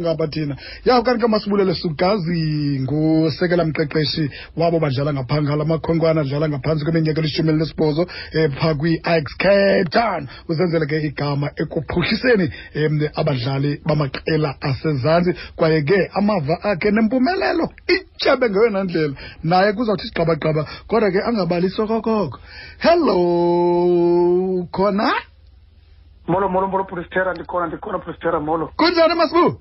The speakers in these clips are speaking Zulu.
ngapha thina? Ya kanti kamasibulele sugazi ngusekela mqeqeshi wabo badlala ngaphangala amakhonkwana adlala ngaphantsi kweminyaka elishumi elinesibhozo um phaa kwi-ix cape town. Uzenzele ke igama ekuphuhliseni um abadlali bamaqela asezantsi. Kwaye ke amava akhe nempumelelo ityebe ngeyona ndlela. Naye kuzawuthi sigqabagqaba kodwa ke angabali sokokoko. Hello khona? Molo molo molo pristera ndikhona ndikhona pristera molo. Kunjani masibu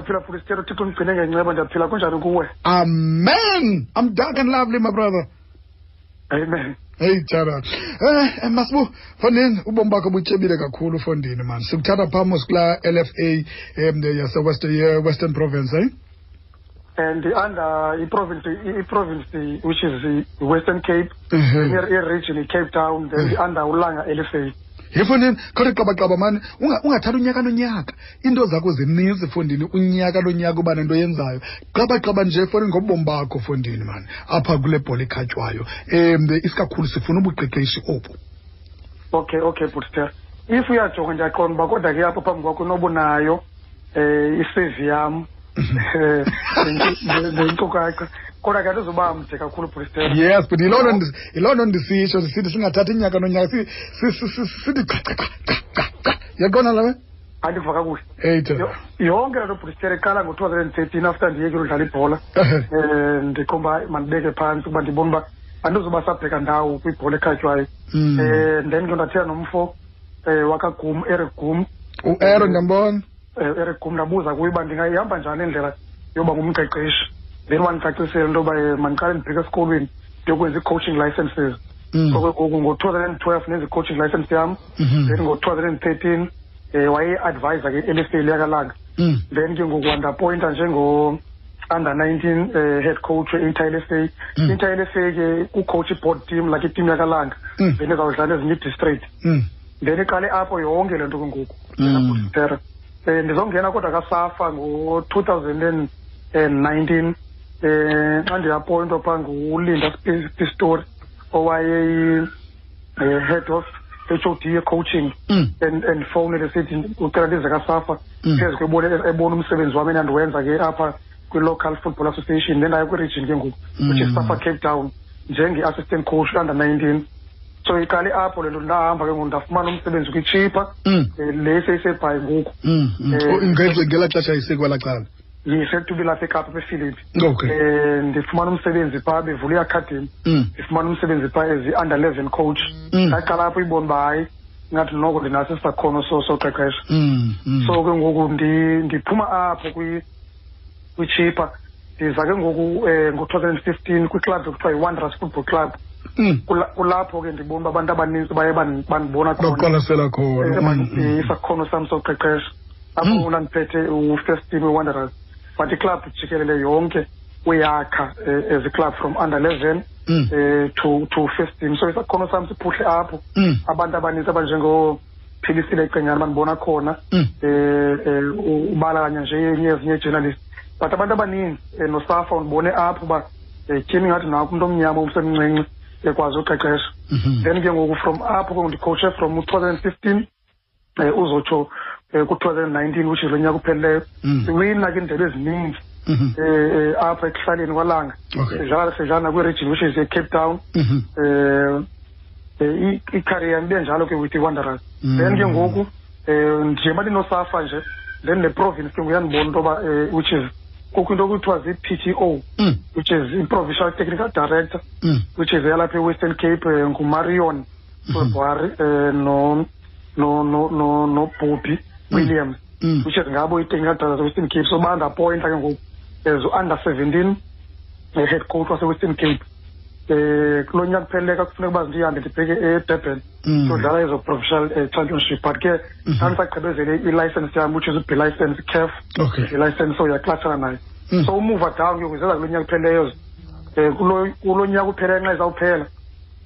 ndiyaphila pristera uthixo undigcine ngenceba ndiyaphila kunjani kuwe? Amen. I'm dark and lovely my brother. Amen. Heyi tshara eh masibu fondini ubomi bakho butyebile kakhulu fondini mani sikuthatha phaa mos kulaa l f a um yasewestern western province eh? And under iprovince iprovince which is western cape Mhm. i- i-region i-cape town then Mhm. under ulanga lfa ye fondini kodwa qabaqaba mani ungathathi unyaka nonyaka. Iinto zakho zininzi fondini unyaka nonyaka uba nento yenzayo qabaqaba nje fondini ngobomi bakho fondini mani. Apha kule bhola ekhatywayo um isikakhulu sifuna ubuqeqeshi obu. Okay okay butster if uyajonga ndiyaqonda uba kodwa ke apho phambi kwakho nobunayo um isevi yam neenkcukacha kodwa ke andizoba mde kakhulu pristera yes but yiloo nto yiloo nto ndisitsho ndisithi singathathi inyaka nonyaka si- si- si- si- sithi cha cha qa qa yaqona lawe andiva kakuhle. Yonke laa nto pristera iqala ngo-two thousand and thirteen after ndiyekile udlala ibhola. Um ndikhomba mandibeke phantsi ukuba ndibona uba andizoba sabheka ndawo kwibhola ekhatywayo. Um then ke ndathetha nomfo um wakagum eric gum. Uero ndiyambona eric gum ndabuza kuye uba ndingayihamba njani indlela yoba ngumqeqeshi then wandicacisela into yoba um mandiqale ndibheke esikolweni ndiyokwenza ii-coaching licenses Mm. so ke ngoku ngo-two thousand and twelve nenza i-coaching license yam Mhm. then ngo-two thousand and thirteen um waye-advisor ke elfa liyakalanga Mm. then ke ngoku wandapointa njengo under 19 uh, head coach we-inter LFA Mm. inter LFA ke kucoach i-board team like iteam yakalanga Mm. then izawudlala ezinye i-district Mm. then iqale apho yonke le nto ke ngoku Mm. Um ndizongena kodwa kasafa ngo-two thousand and nineteen um xa ndiyapointwa phaa ngulinda pistori owaye-head of h o d coaching Mm. and and fowunele esithi ucela ndize kasafa Mm. phezu kwebona ebona umsebenzi wami endandiwenza ke apha kwi-local football association then ndayo kwi-region ke ngoku which is Mm. safa cape town njenge-assistant coach under nineteen so iqale apho le nto ndahamba ke ngoku ndafumana umsebenzi kwichipa. Mm. um le seyisebhayi ngoku. Mm. Mm. Eh, Oh, ngelaa xesha isekwelaa cala? Yisetubi lapha ekapa befilipi okay. Um ndifumana umsebenzi phaa bevula iacademy. Ndifumana umsebenzi phaa as i-under eleven coach. Ndaqala apho ibona uba hayi ingathi noko ndinaso isakhono so soqeqesha so ke ngoku ndi- ndiphuma apho kwi- kwichipa. Ndiza ke ngoku um ngo-two thousand and fifteen kwiclub ekuthiwa yi-wanderers football club. Kulapho ke ndibona uba abantu abanintsi baye ban- bandibona eh, khona ban- Mm. Mm. isakhono sam soqeqesha Mm. apho ndandiphethe u-first team we-wanderers but iklabhu jikelele yonke uyakha um as a club from under eleven Mm. um to to first team so isakhono sam siphuhle apho Mm. abantu abanintsi abanjengophilisile cengane bandibona khona Mm. eh eh ubala kanye nje enye ezinye journalist but abantu abaninzi eh, nosafa ndibone apho uba um tyhini ngathi nakho umntu omnyama umsemncinci ekwazi uqeqesha Mhm. then ke ngoku from apho ke ndicoache from two thousand and fifteen um uzotsho um ku-two thousand and nineteen which is lo nyaka uphelileyo Mm. siwina ke iindebe ezininzi Mhm. um apha ekuhlaleni kwalanga sidlala sidlala nakwi-region which is ecape town Mhm. um um icareer ndibe njalo ke with i-wanderers Mm. then ke ngoku um njengoba ndinosafa nje then le province ke nguyandibona into yoba um which is kukho into kuthiwa zii-p t o Mm. which is i-provincial technical director Mm. which is eyalapha e-western cape um ngumarion february um no no no no nobobby williams Mm. which is ngabo i-technical director western cape so bandapointa ke ngoku as u-under seventeen um head coach wase-western cape um kulo nyaka kupheleleka kufuneka uba ndihambe ndibheke edurban Mm. siyodlala ezo-provincial um championship but ke Mhm. ndandisagqibezele i-license yam which is i-b license caf okay i-license so yaklathana nayo Mm. So umuva down ke kuzeza kulo nyaka upheleyo um kulo kulo nyaka upheleyo nxa izawuphela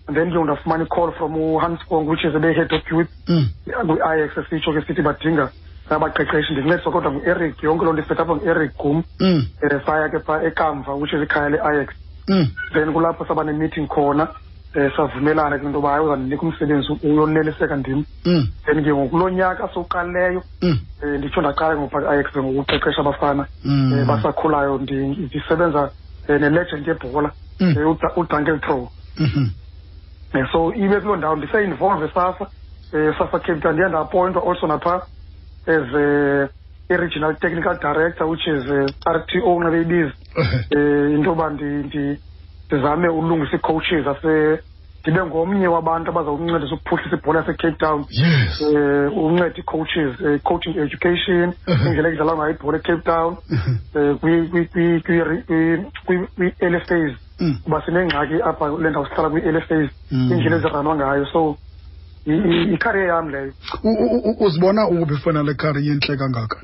and then ke ndafumana i-call from uhansfong which is ebe-head of youth Mm. kwi-ix sitsho ke sithi badinga abaqeqeshi ndincediswa kodwa ngu-eric yonke loo nto iset apha ngu-eric gum Mm. um saya ke phaa ekamva which is ikhaya le-ix Mm. then kulapho saba ne-meeting khona um savumelana ke into yoba hayi uzandinika umsebenzi uyoneliseka ndim Mm. then ke ngoku kulo nyaka sowuqalileyo Mm. um nditsho ndaqala ngophaa i-ax ngokuqeqesha abafana Mm. um basakhulayo ndi- ndisebenza um nelegend yebhola Mm. um udankel trow Mhm. um so ibe kuloo ndawo ndise-involve sasa um sasa cape town ndiye ndaappointwa also naphaa as uh, i-regional technical director which is uh, r t o nxa beyibiza um into yoba ndi- ndi- ndizame ulungisa ii-coaches ase ndibe ngomnye wabantu abazawuncedisa ukuphuhlisa ibhola yasecape town. Yes. Um uncede ii-coaches um coaching education Mhm. indlela ekudlalwa ngayo ibhola ecape town. Um kwi-early phase Mm. kuba sinengxaki apha le ndawo sihlala phase Mm. indlela eziranwa ngayo. So ikhariye yam leyo. Uzibona uphi fana le khari yentle kangaka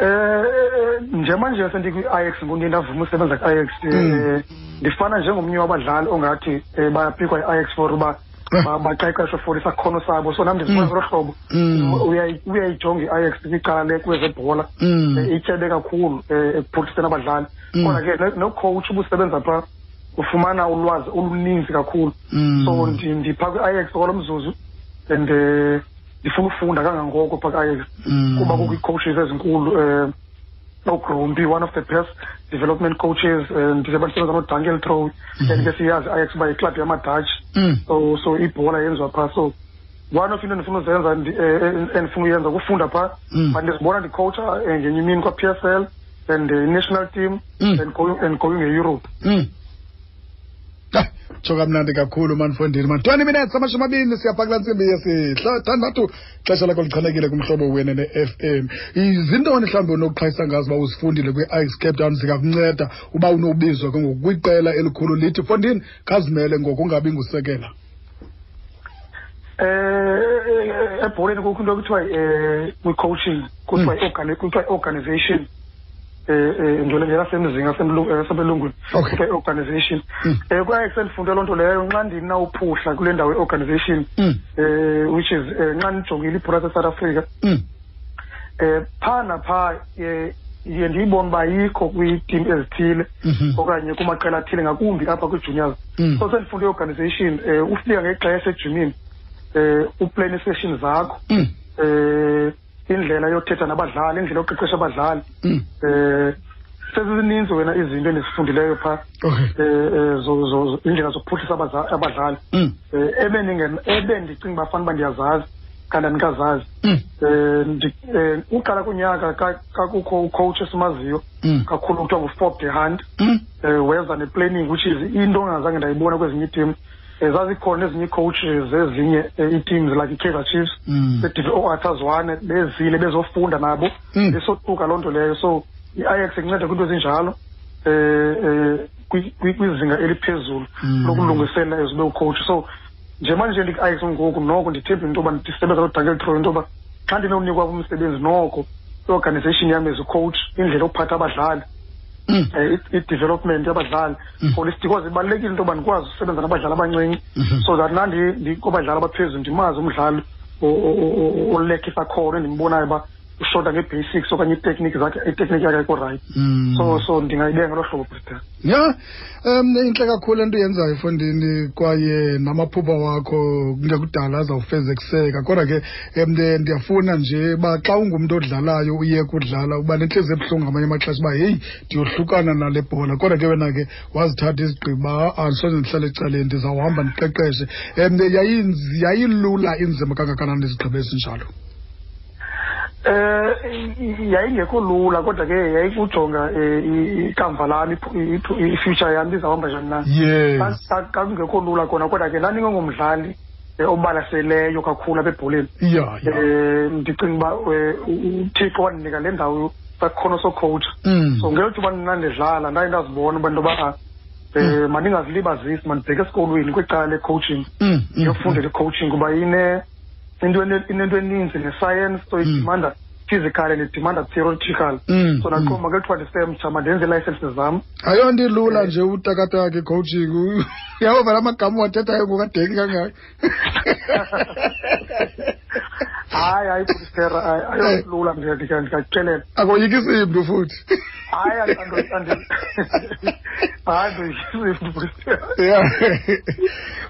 Eh njemanje sendikwi-Ajax ngoku ndavuma usebenza kwi-Ajax Mm. eh ndifana njengomnye wabadlali ongathi eh, bayapikwa i-Ajax for uba Ah. ba- baqeqeshwe for isakhono sabo so nam ndizibona Mm. ngolo hlobo Mm. Uyayi- uyayijonga i-Ajax kwicala lekwezebhola Mm. eh, ityebe kakhulu um ekuphuhliseni abadlali Mm. kodwa ke ne- nocoach ubusebenza phaa ufumana ulwazi oluninzi kakhulu Mm. so ndi- ndiphaa kwi-Ajax kwalo mzuzu and um ndifuna ufunda kangangoko phaa kwi-Ajax Mm. kuba kukho ii-coaches ezinkulu um nogrombi one of the best development coaches um ndize bandisebenza nodankel trow and ke siyazi i-ajax uba yiklabhu yamadutch Mm. so so ibhola yenziwa phaa so one of into endifuna uzenza ndi- eh, eh, endifuna uyenza kufunda phaa Mm. but ndizibona ndicoacha um ngenye imini kwa-p s l and uh, national team Mm. and going and going e-europe Mm. Ah, tsho kamnandi kakhulu manifondini man. Twenty minutes amashumi amabini siyabhakula ntsimbi yesithandathu xesha lakho lichanekile kumhlobo wena ne-f m. Zintoni mhlawumbi unokuqhayisa ngazo uba uzifundile kwi-ix cape town zingakunceda uba unobizwa ke ngoku kwiqela elikhulu lithi fondini khazimele ngoku ungabi ngusekela. Eh ebholeni kukho into ekuthiwa eh kwi-coaching kuthiwa Mm. kuthiwa i-organization. Eh eh ngelo ngelasemzinga sebelungwini Okay. kuthiwa i-organization Mm. eh kwaye sendifunde loo nto leyo nxa ndinawuphuhla kule ndawo i-organization Mm. eh which is eh, nxa ndijongile ibhola sesouth africa Mm. eh phaa naphaa eh ndiye ndiyibone uba yikho kwiitim ezithile Mhm. okanye kumaqela athile ngakumbi apha kwi-juniors Mm. so sendifunde i-organization um ufika ngexesha ejimini um uplane i-session zakho Mm. um indlela yothetha nabadlali indlela yoqeqesha abadlali Mm. um sezizininzi wena izinto endizifundileyo phaa okay um indlela zokuphuhlisa abaza- abadlali Mm. um ebeninge- ebendicinga uba fanuba ndiyazazi kanti andikazazi Mm. um um uqala kunyaka ka- kakukho ucoach esimaziyo Mm. kakhulu kuthiwa ngufob de hunt Mm. um weza ne-planning which is into engazange ndayibona kwezinye iitim um zazikhona ezinye ii-coaches zezinye um ii-teams like i-kaizer chiefs Mm. bedivile ooarthur zwane bezile bezofunda nabo Mm. besotuka loo nto leyo so i-ajax inceda kwiinto ezinjalo um kwizinga eliphezulu Mm. lokulungiselela ezube ucoach so njemanje ndikwi-ajax ngoku noko ndithemba into yoba ndisebenza nodankel tro into yoba xa ndinowunikwa umsebenzi noko i-organization yam as ucoach indlela yokuphatha abadlali Mm. um i-development yabadlali Mm. holistic because ibalulekile into yoba ndikwazi usebenza nabadlali abancinci Mhm. so that nandi ndikobadlali abaphezulu ndimazi umdlali o- o- o- olekha isakhono endimbonayo uba ushota ngee-basics okanye itekniki zakhe itekniki yakhe ayikho rayithi Mm. so so ndingayibeka ngelo hlobo britan ya um intle kakhulu into yenzayo efondini kwaye namaphupha wakho kungekudala azawufezekiseka kodwa ke um ndiyafuna nje uba xa ungumntu odlalayo uye udlala uba nentliziyo ebuhlungu ngamanye amaxesha uba heyi ndiyohlukana nale bhola. Kodwa ke wena ke wazithatha izigqiba andisoze ndihlale ecaleni ndizawuhamba ndiqeqeshe. Um yayilula inzima kangakanani izigqibo ezinjalo Eh i- yayingekho lula kodwa ke yayikujonga eh, i- ikamva lami i- i- i-future yami izawuhamba njani na? Yes. Ka- ka- kakungekho lula kona kodwa ke ndandingengomdlali um obalaseleyo kakhulu apha ebholeni. Ya ya. Um ndicinga uba um uthixo wandinika le ndawo sakhono sokhowutsha. Mm. so ngelo thuba ndandidlala ndaye ndazibona uba into yoba um mandingazilibazisi mandibheke esikolweni kwicala le-coaching. Mm, mm, ndiyofundela i-coaching kuba ine into ene- inento eninzi ne-science so idimanda physical and idimanda theoretical Mm, so mm. naqomba ngeli thuba ndisemtsha mandenze iilayisensi zam. Ayonto ilula nje utakataka i-coaching yabova la magama wathethayo ngokadeki kangaka. hayi hayi butistera ayolula ndikakuxelela akoyikisi mntu futhi hayi andi- andi- andi- hayi ndoyisifti bhuti ya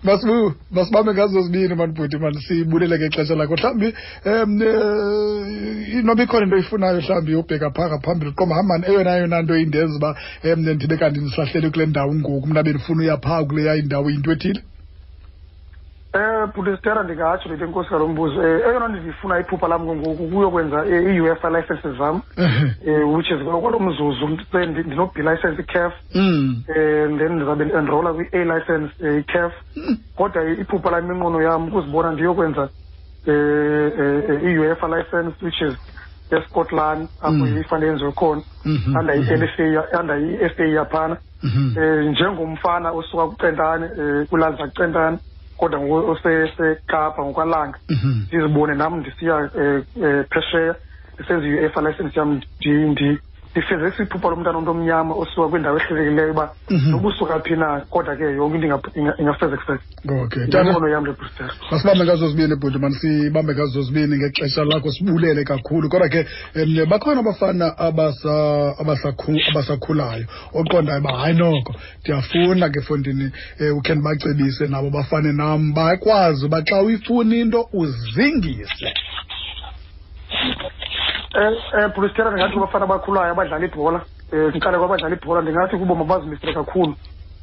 masibu masibambe ngazo zibini mani bhuti mani sibulele ngexesha lakho mhlawumbi um noba ikhona into oyifunayo mhlawumbi ubheka phaa ngaphambili qoma hamani eyona yona nto indenza uba um ndibe kanti ndisahleli kule ndawo ngoku mna bendifuna uya phaa kuleya indawo yinto ethile um bhutistera ndingatsho ndithi enkosi ngalo mbuzo um eyona nto ndiyifuna iphupha lam ngoku kuyokwenza eh, ii-uefa licenses zam um which is kwalo mzuzu se ndi- ndino-b license i-caf Mm. um then ndizawube ndi-enrola kwi-a license um i-caf kodwa iphupha lam inqono yam ukuzibona ndiyokwenza um i-uefa license which is escotland apho Mm. ifane yenziwe khona Mhm. under i-LSA under i-SA yaphana Mhm. eh njengomfana osuka kucentane eh kulali zakucentane kodwa ngoku osesekapa ngokwalanga Mhm. ndizibone nam ndisiya eh, eh, phesheya ndisenza i-UEFA license yam ndi- ndi- ndifezekisa iphupha lomntana omntu omnyama osuka kwindawo ehlelekileyo uba Mhm. noba usuka phi na? Kodwa ke yonke into inga- inga- ingafezekiseka okay. Yinqono yam lebristol masibambe ngazo zibini bhuti mani sibambe ngazo zibini ngexesha lakho sibulele kakhulu. Kodwa ke um bakhona abafana abasa- abasakhu- abasakhulayo oqondayo uba hayi noko ndiyafuna ke fondini um ukhe ndibacebise nabo bafane nam bakwazi uba xa uyifuna into uzingise. Eh eh Bristol ndingathi kubafana abakhulayo abadlala ibhola. Eh ngiqale kwabadlala ibhola ndingathi kubo mabazimisele kakhulu.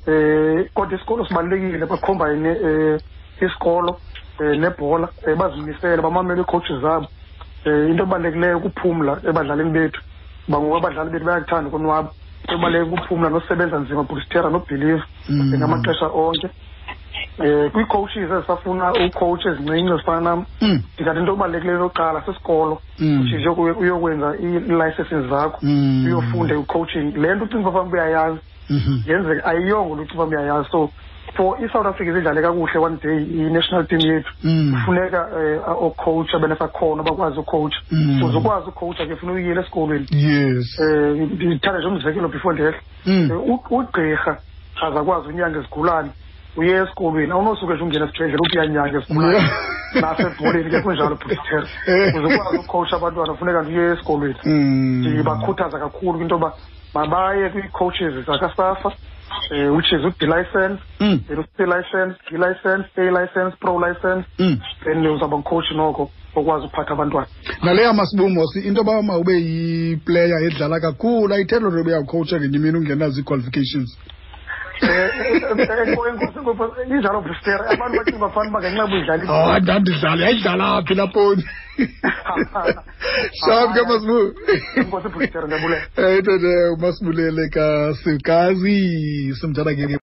Eh kodwa isikolo sibalulekile bacombine eh isikolo eh nebhola eh bazimisele bamamele iicoaches zabo. Eh into ebalulekileyo kuphumla ebadlalini bethu. Kuba ngoku abadlali bethu bayakuthanda ukonwaba. Into ebaluleke kuphumla nosebenza nzima Bristol nobelieve Mm. ngamaxesha onke. Eh kwii-coaches ezisafuna ucoach ezincinci ezifana nam Mm. ndingathi into ebalulekileyo yokuqala sisikolo Mm. which is yoku- uyokwenza ii-licenses zakho Mm. uyofunda i-coaching le nto ucinga uba fanele uyayazi Mhm. yenzeka ayiyongo lo ucinga uba uyayazi so for i-south africa izidlale kakuhle one day i-national team yethu Mm. kufuneka um oocoach abenesakhono bakwazi ucoacha Mm. uze ukwazi ucoacha ke funa uyile esikolweni yes um ndithanda nje umzekelo before ndehle Mm. Eh, u- ugqirha aze akwazi unyanga izigulane uye esikolweni awunosuke nje ungena esibhedlela uthi uyanyanga izigulane Yeah. nasebholeni ke kunjalo bhutisera Eh. uze ukwazi ucoacha abantwana funeka nje uye esikolweni Mm. ndibakhuthaza kakhulu kwinto yoba mabaye kwii-coaches zakasafa um which is u-d license Mm. then u-c license d license a license pro license Mm. then uzawuba ngcoach noko okwazi ukuphatha abantwana naleya masibumosi into yoba mawube yiplayer edlala kakhulu ayithethi loo nto uyawukhowutsha ngenye imini ungenazo ii-qualifications um injalo bristere abantu bacinga bafana uba ngenxa buyidlala hayi ndandidlala yayidlala phi laponi shap ke masibu inkosi bristere ndiyabulela Eh, tete umasibulele kasikazi simthanda ke